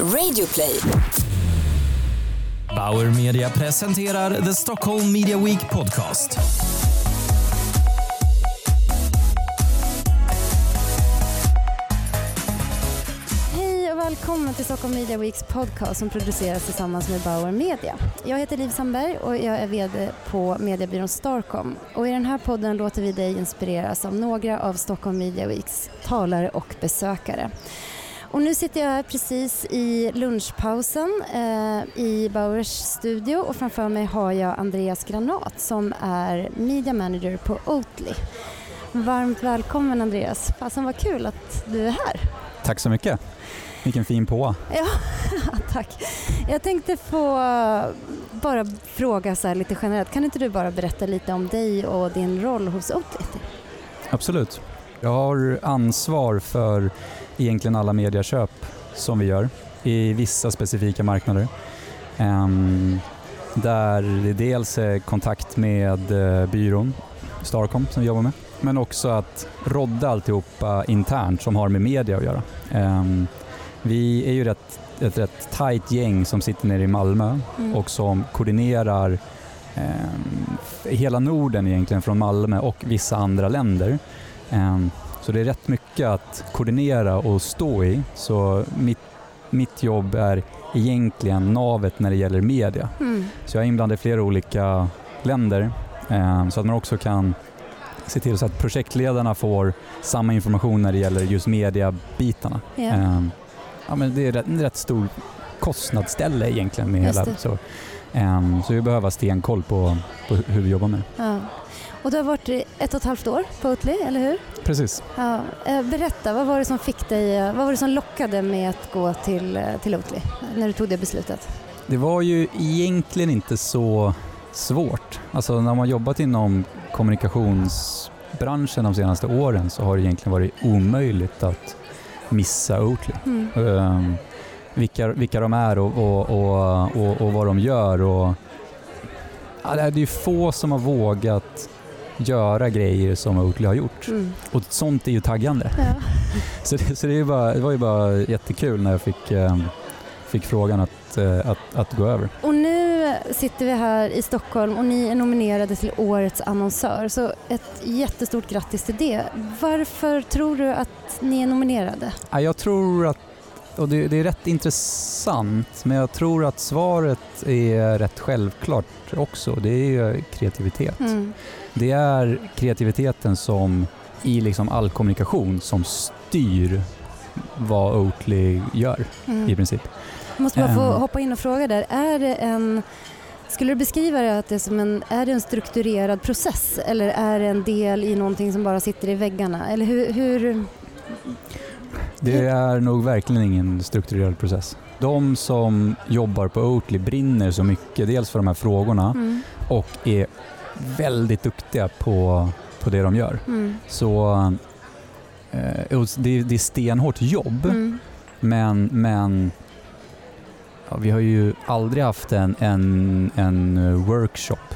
Radioplay. Bauer Media presenterar The Stockholm Media Week Podcast. Hej och välkommen till Stockholm Media Weeks podcast som produceras tillsammans med Bauer Media. Jag heter Liv Sandberg och jag är VD på mediebyrån Starcom. Och I den här podden låter vi dig inspireras av några av Stockholm Media Weeks talare och besökare. Och nu sitter jag här precis i lunchpausen eh, i Bauers studio och framför mig har jag Andreas Granat som är Media Manager på Oatly. Varmt välkommen Andreas. Fasen vad kul att du är här. Tack så mycket. Vilken fin på. Ja, tack. Jag tänkte få bara fråga så här lite generellt. Kan inte du bara berätta lite om dig och din roll hos Oatly? Absolut. Jag har ansvar för egentligen alla medieköp som vi gör i vissa specifika marknader. Um, där det dels är kontakt med uh, byrån, Starcom, som vi jobbar med. Men också att rodda alltihopa internt som har med media att göra. Um, vi är ju rätt, ett rätt tajt gäng som sitter nere i Malmö mm. och som koordinerar um, hela Norden egentligen från Malmö och vissa andra länder. Så det är rätt mycket att koordinera och stå i. Så mitt, mitt jobb är egentligen navet när det gäller media. Mm. Så jag är inblandad i flera olika länder eh, så att man också kan se till så att projektledarna får samma information när det gäller just mediabitarna. Yeah. Ja, men det är en rätt stor kostnadsställe egentligen med hela. Så, eh, så vi behöver stenkoll på, på hur vi jobbar med. Ja. Och du har varit ett och ett halvt år på Oatly, eller hur? Precis. Ja, eh, berätta, vad var det som fick dig, vad var det som lockade med att gå till, eh, till Oatly när du tog det beslutet? Det var ju egentligen inte så svårt. Alltså när man jobbat inom kommunikationsbranschen de senaste åren så har det egentligen varit omöjligt att missa Oatly. Mm. Um, vilka, vilka de är och, och, och, och, och vad de gör. Och, ja, det är ju få som har vågat göra grejer som Oatly har gjort. Mm. Och sånt är ju taggande. Ja. så det, så det, bara, det, var ju bara jättekul när jag fick, eh, fick frågan att, eh, att, att gå över. Och nu sitter vi här i Stockholm och ni är nominerade till Årets annonsör. Så ett jättestort grattis till det. Varför tror du att ni är nominerade? Ja, jag tror att och det, det, är rätt intressant, men jag tror att svaret är rätt självklart också. Det är ju kreativitet. Mm. Det är kreativiteten som i liksom all kommunikation som styr vad Oatly gör mm. i princip. Jag måste bara få um, hoppa in och fråga där. Är det en skulle du beskriva det att det som en, är det en strukturerad process eller är det en del i någonting som bara sitter i väggarna? Eller hur, hur... Det är nog verkligen ingen strukturerad process. De som jobbar på Oatly brinner så mycket, dels för de här frågorna mm. och är väldigt duktiga på, på det de gör. Mm. Så eh, det, det är stenhårt jobb, mm. men, men ja, vi har ju aldrig haft en, en, en workshop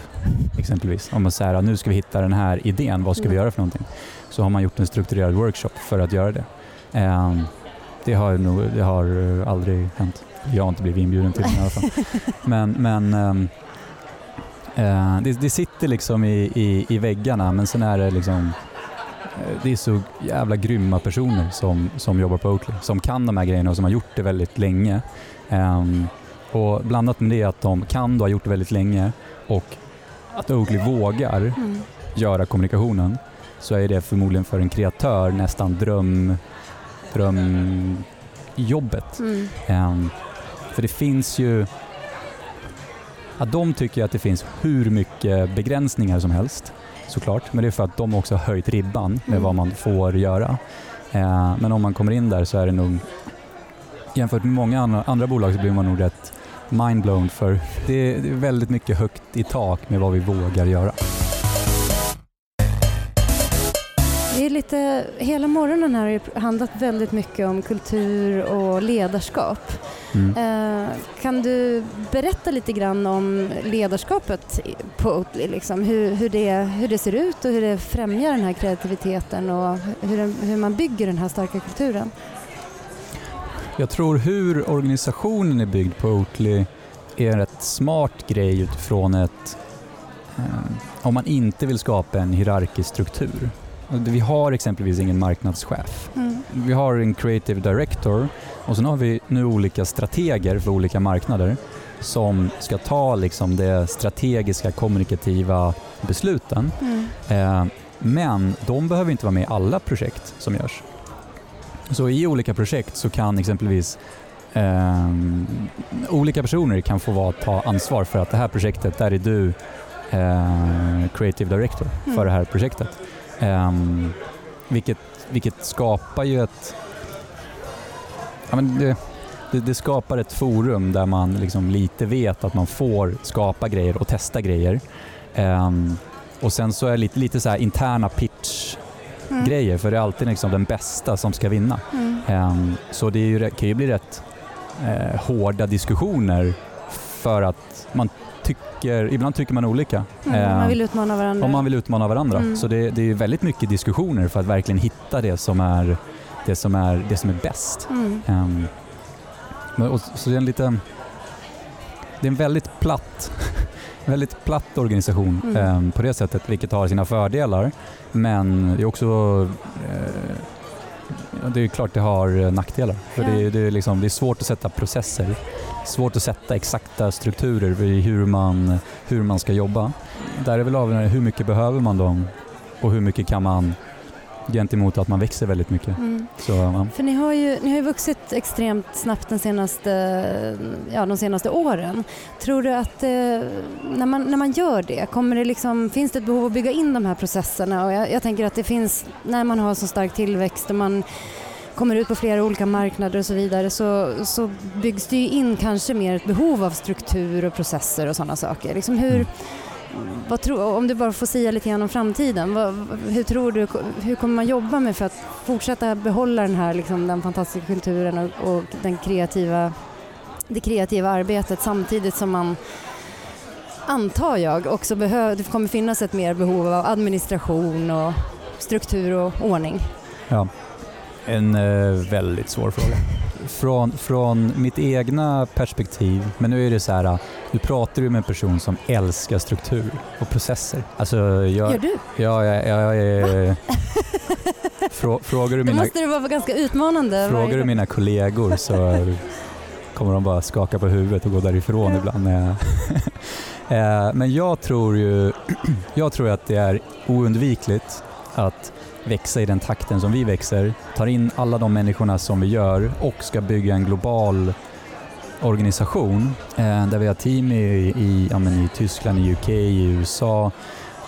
exempelvis. Om man säger att nu ska vi hitta den här idén, vad ska mm. vi göra för någonting? Så har man gjort en strukturerad workshop för att göra det. Eh, det, har nog, det har aldrig hänt. Jag har inte blivit inbjuden till den i alla fall. Men, men um, Eh, det, det, sitter liksom i, i, i, väggarna men sen är det liksom eh, det är så jävla grymma personer som, som jobbar på Oatly, som kan de här grejerna och som har gjort det väldigt länge. Um, och blandat med det att de kan och har gjort det väldigt länge och att Oatly vågar mm. göra kommunikationen så är det förmodligen för en kreatör nästan dröm, drömjobbet. Mm. Um, för det finns ju att de tycker att det finns hur mycket begränsningar som helst såklart, men det är för att de också har höjt ribban med mm. vad man får göra. Eh, men om man kommer in där så är det nog, jämfört med många andra, andra bolag så blir man nog rätt mindblown för det är, det är väldigt mycket högt i tak med vad vi vågar göra. Lite, hela morgonen här har handlat väldigt mycket om kultur och ledarskap. Mm. Eh, kan du berätta lite grann om ledarskapet på Oatly? Liksom? Hur, hur, det, hur det ser ut och hur det främjar den här kreativiteten och hur, hur man bygger den här starka kulturen? Jag tror hur organisationen är byggd på Oatly är en rätt smart grej utifrån ett... Eh, om man inte vill skapa en hierarkisk struktur. Vi har exempelvis ingen marknadschef. Mm. Vi har en creative director och sen har vi nu olika strateger för olika marknader som ska ta liksom de strategiska kommunikativa besluten. Mm. Eh, men de behöver inte vara med i alla projekt som görs. Så i olika projekt så kan exempelvis eh, olika personer kan få vara, ta ansvar för att det här projektet, där är du eh, creative director för Mm. det här projektet. Eh, vilket, vilket skapar ju ett... Ja, men det, det, det skapar ett forum där man liksom lite vet att man får skapa grejer och testa grejer. Ehm, och sen så är det lite, lite så här interna pitch-grejer Mm. för det är alltid liksom den bästa som ska vinna. Mm. Ehm, så det är ju, kan ju bli rätt eh, hårda diskussioner för att man tycker, ibland tycker man olika. Mm. Ehm, Man vill utmana varandra. om man vill utmana varandra. Mm. Så det, det är väldigt mycket diskussioner för att verkligen hitta det som är, det som är, det som är bäst. Mm. Men, och, så det är en lite... Det är en väldigt platt, väldigt platt organisation Mm. ehm, på det sättet, vilket har sina fördelar. Men det är också... Eh, ja, det är klart det har eh, nackdelar. För Ja. det, är- det, är liksom, det är svårt att sätta processer, svårt att sätta exakta strukturer i hur man, hur man ska jobba. Där är väl avgörande hur mycket behöver man dem och hur mycket kan man gentemot att man växer väldigt mycket. Mm. Så, ja. För ni har, ju, ni har ju vuxit extremt snabbt den senaste, ja, de senaste åren. Tror du att eh, när, man, när man gör det, kommer det liksom, finns det ett behov att bygga in de här processerna? Och jag, jag tänker att det finns, när man har så stark tillväxt och man kommer ut på flera olika marknader och så vidare så, så byggs det ju in kanske mer ett behov av struktur och processer och sådana saker. Liksom hur, vad tro, om du bara får säga lite grann om framtiden, vad, hur tror du, hur kommer man jobba med för att fortsätta behålla den här liksom, den fantastiska kulturen och, och den kreativa, det kreativa arbetet samtidigt som man antar jag också behöver, det kommer finnas ett mer behov av administration och struktur och ordning. Ja, en eh, väldigt svår fråga. Från, från mitt egna perspektiv, men nu är det så här, nu pratar du med en person som älskar struktur och processer. Alltså, jag, Gör du? ja, jag, jag, är... Frå, frågar du mina, måste det vara ganska utmanande. frågar du mina kollegor så kommer de bara skaka på huvudet och gå därifrån Ja. ibland. När jag Eh, Men jag tror ju jag tror att det är oundvikligt att växa i den takten som vi växer, tar in alla de människorna som vi gör och ska bygga en global organisation eh, där vi har team i, i, ja, i Tyskland, i UK, i USA,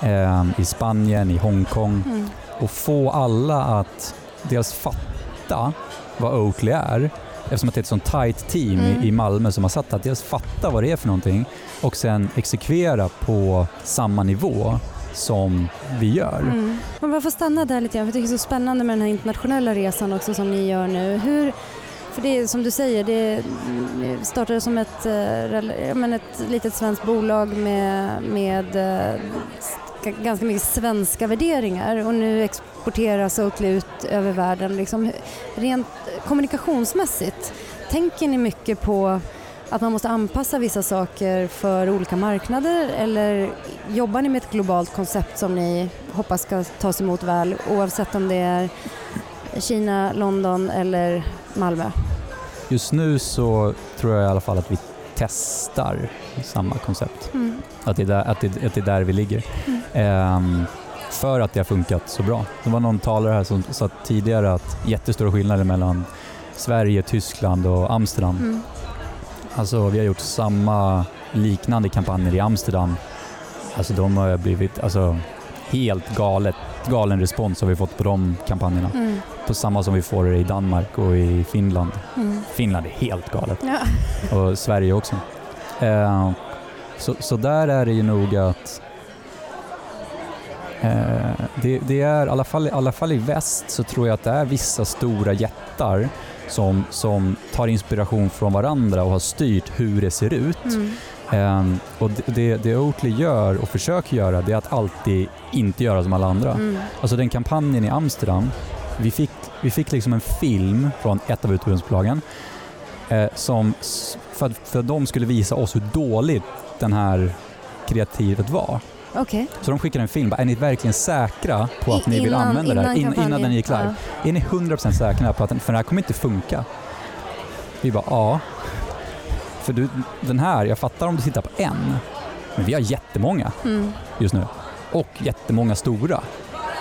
eh, i Spanien, i Hongkong Mm. och få alla att dels fatta vad Oatly är, eftersom att det är ett sånt tight team Mm. i, i Malmö som har satt att dels fatta vad det är för någonting och sen exekvera på samma nivå som vi gör. Mm. Man bara får stanna där lite grann, för jag tycker det är så spännande med den här internationella resan också som ni gör nu. Hur, för det är som du säger, det startade som ett, eh, men ett litet svenskt bolag med, med eh, ganska mycket svenska värderingar och nu exporteras Oatly ut över världen. Liksom, rent kommunikationsmässigt, tänker ni mycket på att man måste anpassa vissa saker för olika marknader eller jobbar ni med ett globalt koncept som ni hoppas ska tas emot väl oavsett om det är Kina, London eller Malmö? Just nu så tror jag i alla fall att vi testar samma koncept. Mm. Att det är där, att det, att det är där vi ligger. Ehm, för att det har funkat så bra. Det var någon talare här som sa tidigare att jättestora skillnader mellan Sverige, Tyskland och Amsterdam. Mm. Alltså vi har gjort samma liknande kampanjer i Amsterdam. Alltså de har blivit alltså, helt galet, galen respons har vi fått på de kampanjerna. Mm. På samma som vi får i Danmark och i Finland. Mm. Finland är helt galet Ja. och Sverige också. Eh, så, så där är det ju nog att det, det är, i alla, fall, i alla fall i väst så tror jag att det är vissa stora jättar som, som tar inspiration från varandra och har styrt hur det ser ut. Mm. Eh, och det, det, Oatly gör och försöker göra det är att alltid inte göra som alla andra. Mm. Alltså den kampanjen i Amsterdam, vi fick, vi fick liksom en film från ett av utomhusbolagen eh, som för att, för att de skulle visa oss hur dåligt den här kreativet var. Okej. Så de skickade en film. Är ni verkligen säkra på att I- ni vill innan- använda det här innan in, innan den gick live? Är ni 100% säkra på att den, för det här kommer inte funka? Vi bara ja. För du, den här, jag fattar om du tittar på en, men vi har jättemånga Mm. just nu. Och jättemånga stora.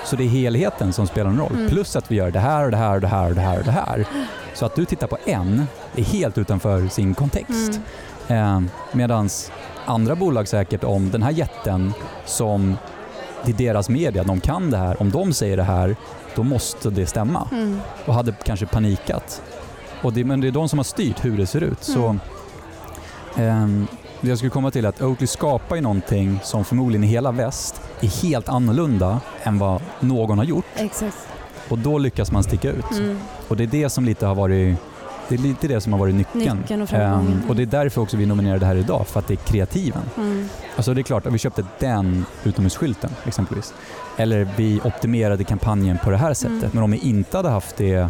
Så det är helheten som spelar en roll. Mm. Plus att vi gör det här och det här och det här och det här och det här. Så att du tittar på en är helt utanför sin kontext. Mm. Eh, Medan andra bolag säkert om den här jätten som är deras media, de kan det här. Om de säger det här, då måste det stämma. Mm. Och hade kanske panikat. Och det, men det är de som har styrt hur det ser ut. Så, Mm. ehm, det jag skulle komma till är att Oatly skapar ju någonting som förmodligen i hela väst är helt annorlunda än vad någon har gjort. Exakt. Och då lyckas man sticka ut. Mm. Och det är det som lite har varit det är lite det som har varit nyckeln. Nyckeln och. Ehm, och det är därför också vi nominerade här idag, för att det är kreativen. Mm. Alltså det är klart, om vi köpte den utomhusskylten exempelvis, eller vi optimerade kampanjen på det här sättet, Mm. men om vi inte hade haft det, det,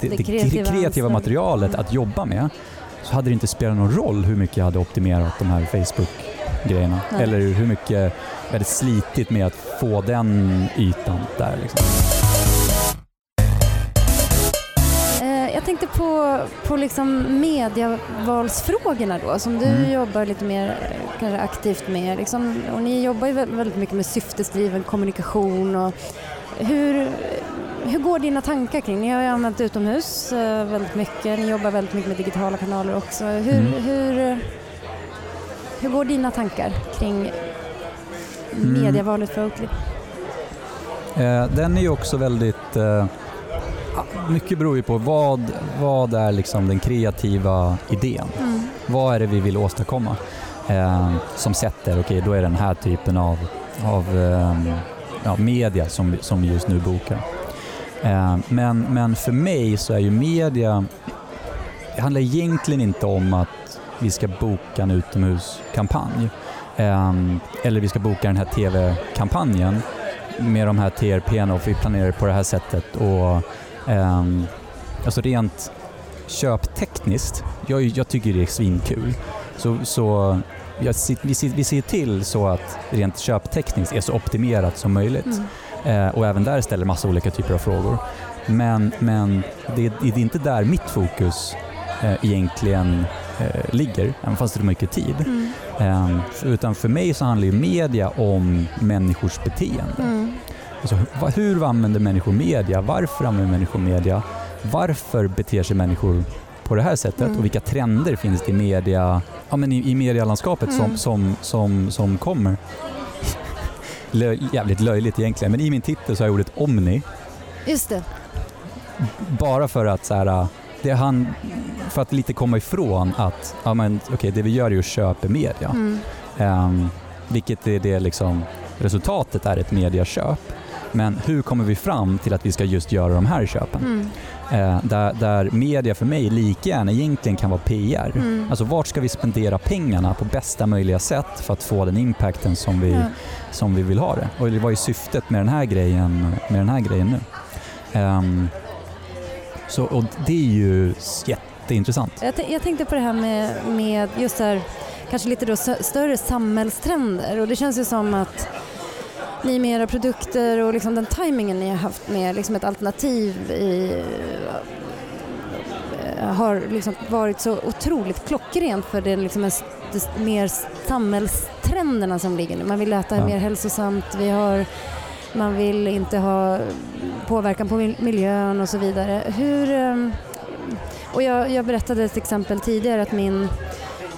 det, Det kreativa, kreativa materialet Mm. att jobba med, så hade det inte spelat någon roll hur mycket jag hade optimerat de här Facebook-grejerna. Eller hur mycket jag hade slitit med att få den ytan där. Liksom. Tänkte på, på liksom medievalsfrågorna då, som du Mm. jobbar lite mer eh, kanske aktivt med. Liksom, och ni jobbar ju vä- väldigt mycket med syftesdriven kommunikation. Och hur, hur går dina tankar kring, ni har ju använt utomhus eh, väldigt mycket, ni jobbar väldigt mycket med digitala kanaler också. Hur, Mm. hur, eh, hur går dina tankar kring Mm. medievalet för Oatly? Eh, den är ju också väldigt... Mycket beror ju på vad, vad är liksom den kreativa idén. Mm. Vad är det vi vill åstadkomma? Eh, som sätter, okej då är det den här typen av, av eh, ja, media som, som just nu bokar. Eh, men, men för mig så är ju media, det handlar egentligen inte om att vi ska boka en utomhuskampanj. Eh, eller vi ska boka den här TV-kampanjen med de här TRP och vi planerar på det här sättet. Och, ehm, alltså rent köptekniskt, jag, jag tycker det är svinkul. Så, så jag, vi, sit- vi ser till så att rent köptekniskt är så optimerat som möjligt. Mm. Eh, och även där ställer massa olika typer av frågor. Men, men det, det är inte där mitt fokus eh, egentligen eh, ligger, även fast det är mycket tid. Mm. Eh, utan för mig så handlar ju media om människors beteende. Mm. Alltså, hur använder människor media? Varför använder människor media? Varför beter sig människor på det här sättet? Mm. Och vilka trender finns det i, media, ja, men i, i medielandskapet Mm. som, som, som, som kommer? Lö, jävligt löjligt egentligen, men i min titel så har jag ordet omni. Just det. Bara för att, så här, det är han, för att lite komma ifrån att ja, men, okay, det vi gör är att köpa media. Mm. Ehm, vilket är det liksom, resultatet är ett mediaköp. Men hur kommer vi fram till att vi ska just göra de här köpen? Mm. Eh, där, där media för mig lika gärna egentligen kan vara PR. Mm. Alltså vart ska vi spendera pengarna på bästa möjliga sätt för att få den impacten som vi, Ja. som vi vill ha det? Och var ju syftet med den här grejen, med den här grejen nu. Ehm, så, och det är ju jätteintressant. Jag, jag tänkte på det här med, med just här, kanske lite då stö- större samhällstrender och det känns ju som att ni med era produkter och liksom den tajmingen ni har haft med liksom ett alternativ i, eh, har liksom varit så otroligt klockrent för det liksom s- det mer samhällstrenderna som ligger nu. Man vill äta Ja. mer hälsosamt, vi har, man vill inte ha påverkan på mil- miljön och så vidare. Hur, ehm, och jag, jag berättade ett exempel tidigare att min,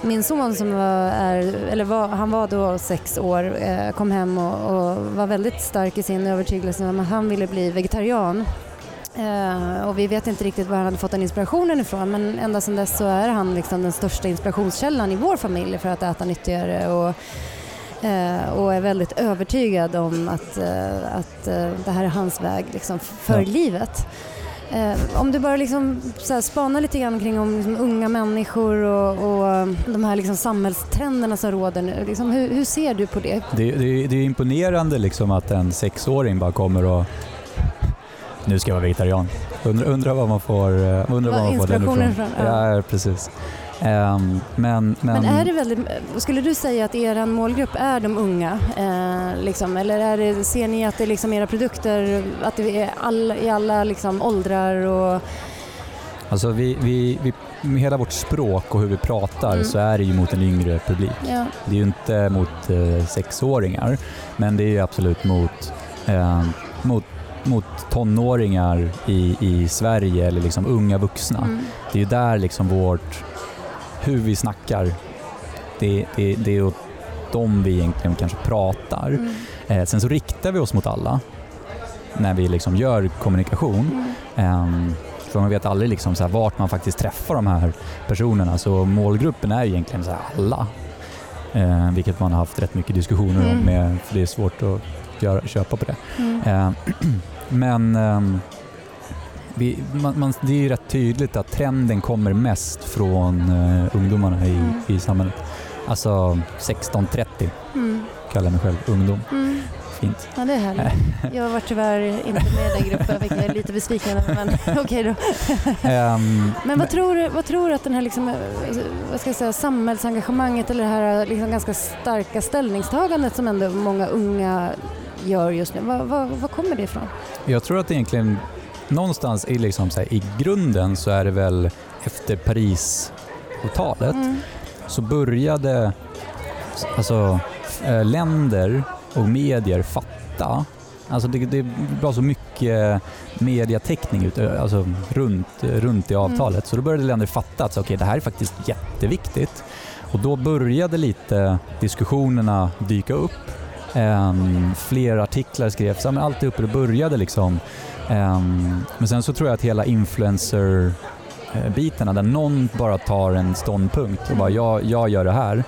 min son som var, är, eller var, han var då sex år, eh, kom hem och, och var väldigt stark i sin övertygelse om att han ville bli vegetarian. Eh, och vi vet inte riktigt var han hade fått den inspirationen ifrån men ända sedan dess så är han liksom den största inspirationskällan i vår familj för att äta nyttigare och, eh, och är väldigt övertygad om att, eh, att eh, det här är hans väg liksom, för Ja. livet. Eh, om du bara liksom, spanar lite grann kring om liksom, unga människor och, och de här liksom, samhällstrenderna som råder nu. Liksom, hur, hur ser du på det? Det, det, det är imponerande liksom att en sexåring bara kommer och nu ska jag vara vegetarian. Undrar, undrar vad man får, eh, undrar Vad man får den ifrån. ifrån, ja. Ja, precis. Ehm, men, men, Men är det väldigt, skulle du säga att er målgrupp är de unga? Eh, liksom, eller är det, ser ni att det är liksom era produkter, att det är all, i alla liksom åldrar och... Alltså vi, vi, vi, med hela vårt språk och hur vi pratar Mm. så är det ju mot en yngre publik. Ja, Det är ju inte mot eh, sexåringar, men det är ju absolut mot, eh, mot, mot tonåringar i, i Sverige eller liksom unga vuxna. mm, Det är ju där liksom vårt, hur vi snackar, det, det, det är åt dem vi egentligen kanske pratar. mm, Eh, sen så riktar vi oss mot alla när vi liksom gör kommunikation. mm, Ehm, för man vet aldrig liksom så här vart man faktiskt träffar de här personerna. Så målgruppen är egentligen så här alla. Eh, vilket man har haft rätt mycket diskussioner om, Mm. med, för det är svårt att göra, köpa på det. mm. Eh, men ehm, vi, man, man, det är ju rätt tydligt att trenden kommer mest från eh, ungdomarna i, Mm. i samhället. Alltså 16-30 Mm, kallar jag mig själv, ungdom. mm. Fint. Ja, det är härligt. Jag var tyvärr inte med i den gruppen, vilket jag är lite besviken över, men okej då. Ehm, Men vad tror, du- vad tror du att den här liksom, eh, vad ska jag säga, samhällsengagemanget eller det här liksom ganska starka ställningstagandet som ändå många unga gör just nu, vad, vad, vad kommer det ifrån? Jag tror att det egentligen någonstans i, liksom så här, i grunden så är det väl efter Parisavtalet Mm, så började alltså, eh, länder och medier fatta Alltså det, det var så mycket ut, eh, alltså runt, runt i avtalet så då började länder fatta att okay, det här är faktiskt jätteviktigt. Och då började lite diskussionerna dyka upp. Um, fler artiklar skrevs, men alltihop det började liksom. Ehm, men sen så tror jag att hela influencer eh, bitarna där någon bara tar en ståndpunkt och bara jag, jag gör det här.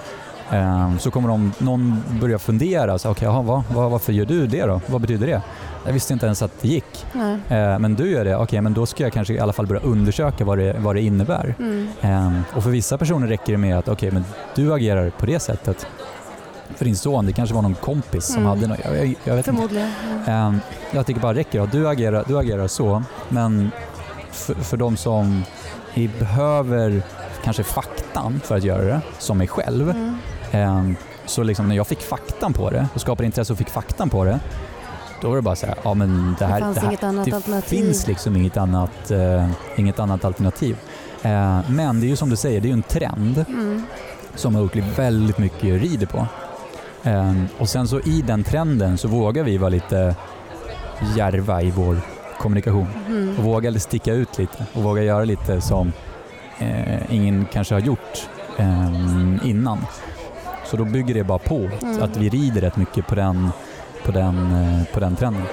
Ehm, så kommer de, någon börja fundera, så, okay, jaha, vad, vad, varför gör du det då? Vad betyder det? Jag visste inte ens att det gick. Eh, men du gör det, okej men då ska jag kanske i alla fall börja undersöka vad det, vad det innebär. Mm, Ehm, och för vissa personer räcker det med att okej men du agerar på det sättet. För din son, det kanske var någon kompis som Mm. hade något, jag, jag, jag vet inte. förmodligen. Mm. Ehm, jag tycker bara räcker att du agerar, du agerar så, men för, för de som behöver kanske faktan för att göra det, som mig själv, Mm. ehm, så liksom när jag fick faktan på det och skapade intresse och fick faktan på det, då var det bara så här, ja men det här, det det här det alternativ. finns liksom inget annat, eh, inget annat alternativ. Eh, men det är ju som du säger, det är ju en trend Mm. som Oakley väldigt mycket rider på. Eh, och sen så i den trenden så vågar vi vara lite järva i vår kommunikation och Mm. våga sticka ut lite och våga göra lite som eh, ingen kanske har gjort eh, innan. Så då bygger det bara på Mm. att vi rider rätt mycket på den, på den, eh, på den trenden.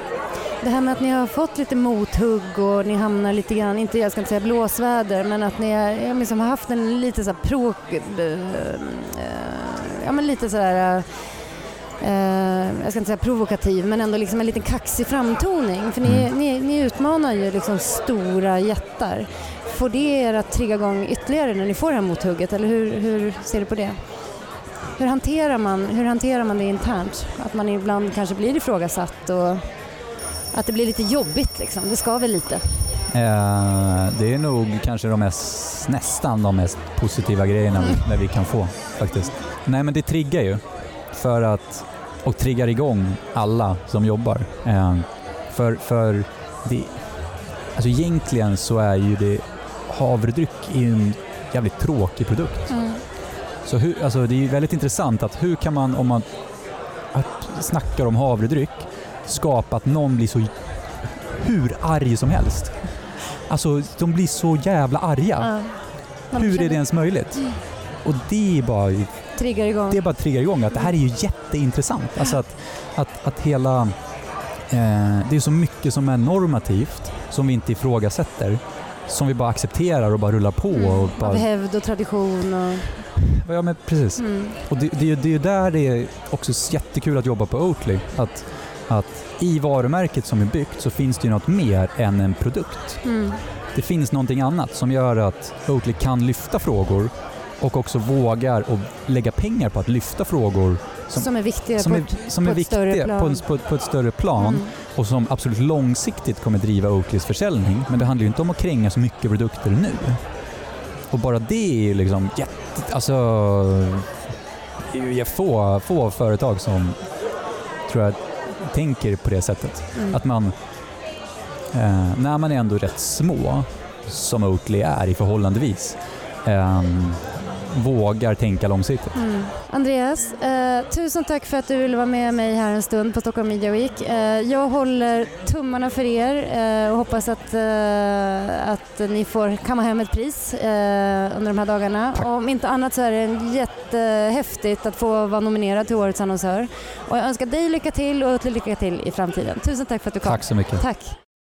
Det här med att ni har fått lite mothugg och ni hamnar lite grann, inte jag ska inte säga blåsväder, men att ni är, jag liksom har haft en lite så här pro... eh, eh, ja men lite sådär, eh, jag ska inte säga provokativ, men ändå liksom en liten kaxig framtoning. För ni, Mm. ni, ni utmanar ju liksom stora jättar. Får det er att trigga igång ytterligare när ni får det här mothugget, eller hur, hur ser du på det? Hur hanterar, man, hur hanterar man det internt? Att man ibland kanske blir ifrågasatt och att det blir lite jobbigt liksom. Det ska väl lite. Eh, det är nog kanske de mest, nästan de mest positiva grejerna vi, när vi kan få faktiskt. Nej men det triggar ju för att, och triggar igång alla som jobbar. Eh, för, för det, alltså egentligen så är ju det, havredryck är en jävligt tråkig produkt. Så hur, alltså det är ju väldigt intressant att hur kan man, om man snackar om havredryck, skapa att någon blir så hur arg som helst. Alltså de blir så jävla arga. Man Hur är det ens möjligt? Och det är bara, Triggar igång. det är bara triggar igång att det här är ju jätteintressant. Alltså att, att, att hela... Eh, det är så mycket som är normativt, som vi inte ifrågasätter, som vi bara accepterar och bara rullar på. Mm. Och bara, Av hävd och tradition och... ja, men precis. Mm. Och det, det, är- det är ju där det är också jättekul att jobba på Oatly. Att, att i varumärket som är byggt så finns det ju något mer än en produkt. Mm. Det finns någonting annat som gör att Oatly kan lyfta frågor och också vågar och lägga pengar på att lyfta frågor Som, Som- är viktiga som på, är, som på är ett viktiga på, en, på, ett- på ett större plan. Mm. och som absolut långsiktigt kommer driva Oakleys försäljning. Men det handlar ju inte om att kränga så mycket produkter nu. Och bara det är liksom jätte... Alltså... Det är ju få, få företag som tror jag tänker på det sättet. Mm. Att man, eh, när man är ändå rätt små, som Oatly är i förhållandevis, eh, vågar tänka långsiktigt. Mm. Andreas, eh, tusen tack för att du ville vara med mig här en stund på Stockholm Media Week. Eh, jag håller tummarna för er eh, och hoppas att, eh, att ni får kamma hem ett pris eh, under de här dagarna. Tack. Om inte annat så är det jättehäftigt att få vara nominerad till Årets annonsör. Och jag önskar dig lycka till och lycka till i framtiden. Tusen tack för att du kom. Tack så mycket. Tack.